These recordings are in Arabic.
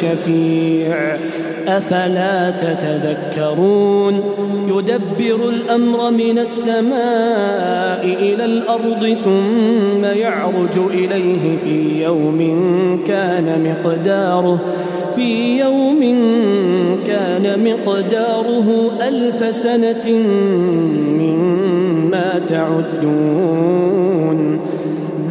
شفيع. أفلا تتذكرون؟ يدبر الأمر من السماء إلى الأرض ثم يعرج إليه في يوم كان مقداره في يوم كان مقداره ألف سنة مما تعدون.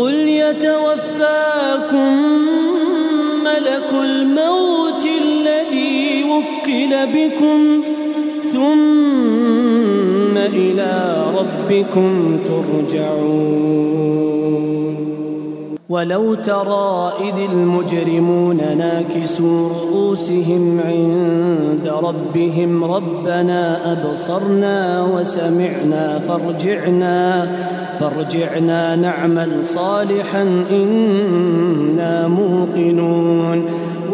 قل يتوفاكم ملك الموت الذي وكل بكم ثم إلى ربكم ترجعون. ولو ترى إذ المجرمون ناكسوا رؤوسهم عند ربهم ربنا أبصرنا وسمعنا فارجعنا فارجعنا نعمل صالحا إنا موقنون.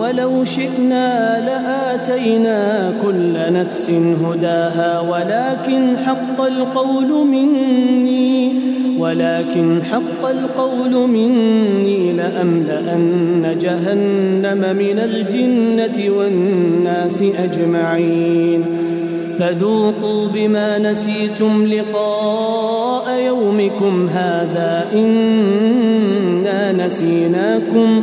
ولو شئنا لآتينا كل نفس هداها ولكن حق القول مني ولكن حق القول مني لأملأن جهنم من الجنة والناس أجمعين. فذوقوا بما نسيتم لقاء يومكم هذا إنا نسيناكم.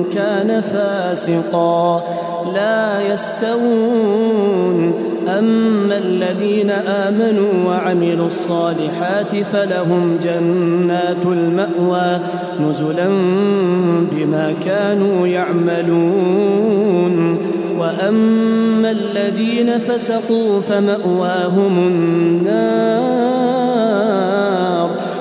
فاسقا لا يستوون. أما الذين آمنوا وعملوا الصالحات فلهم جنات المأوى نزلا بما كانوا يعملون. وأما الذين فسقوا فمأواهم النار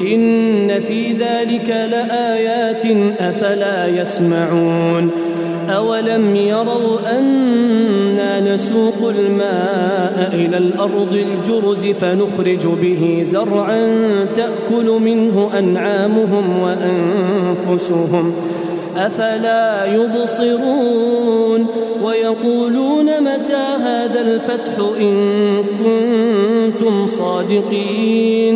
إن في ذلك لآيات أفلا يسمعون أولم يروا أنا نسوق الماء إلى الأرض الجرز فنخرج به زرعا تأكل منه أنعامهم وأنفسهم أفلا يبصرون ويقولون متى هذا الفتح إن كنتم صادقين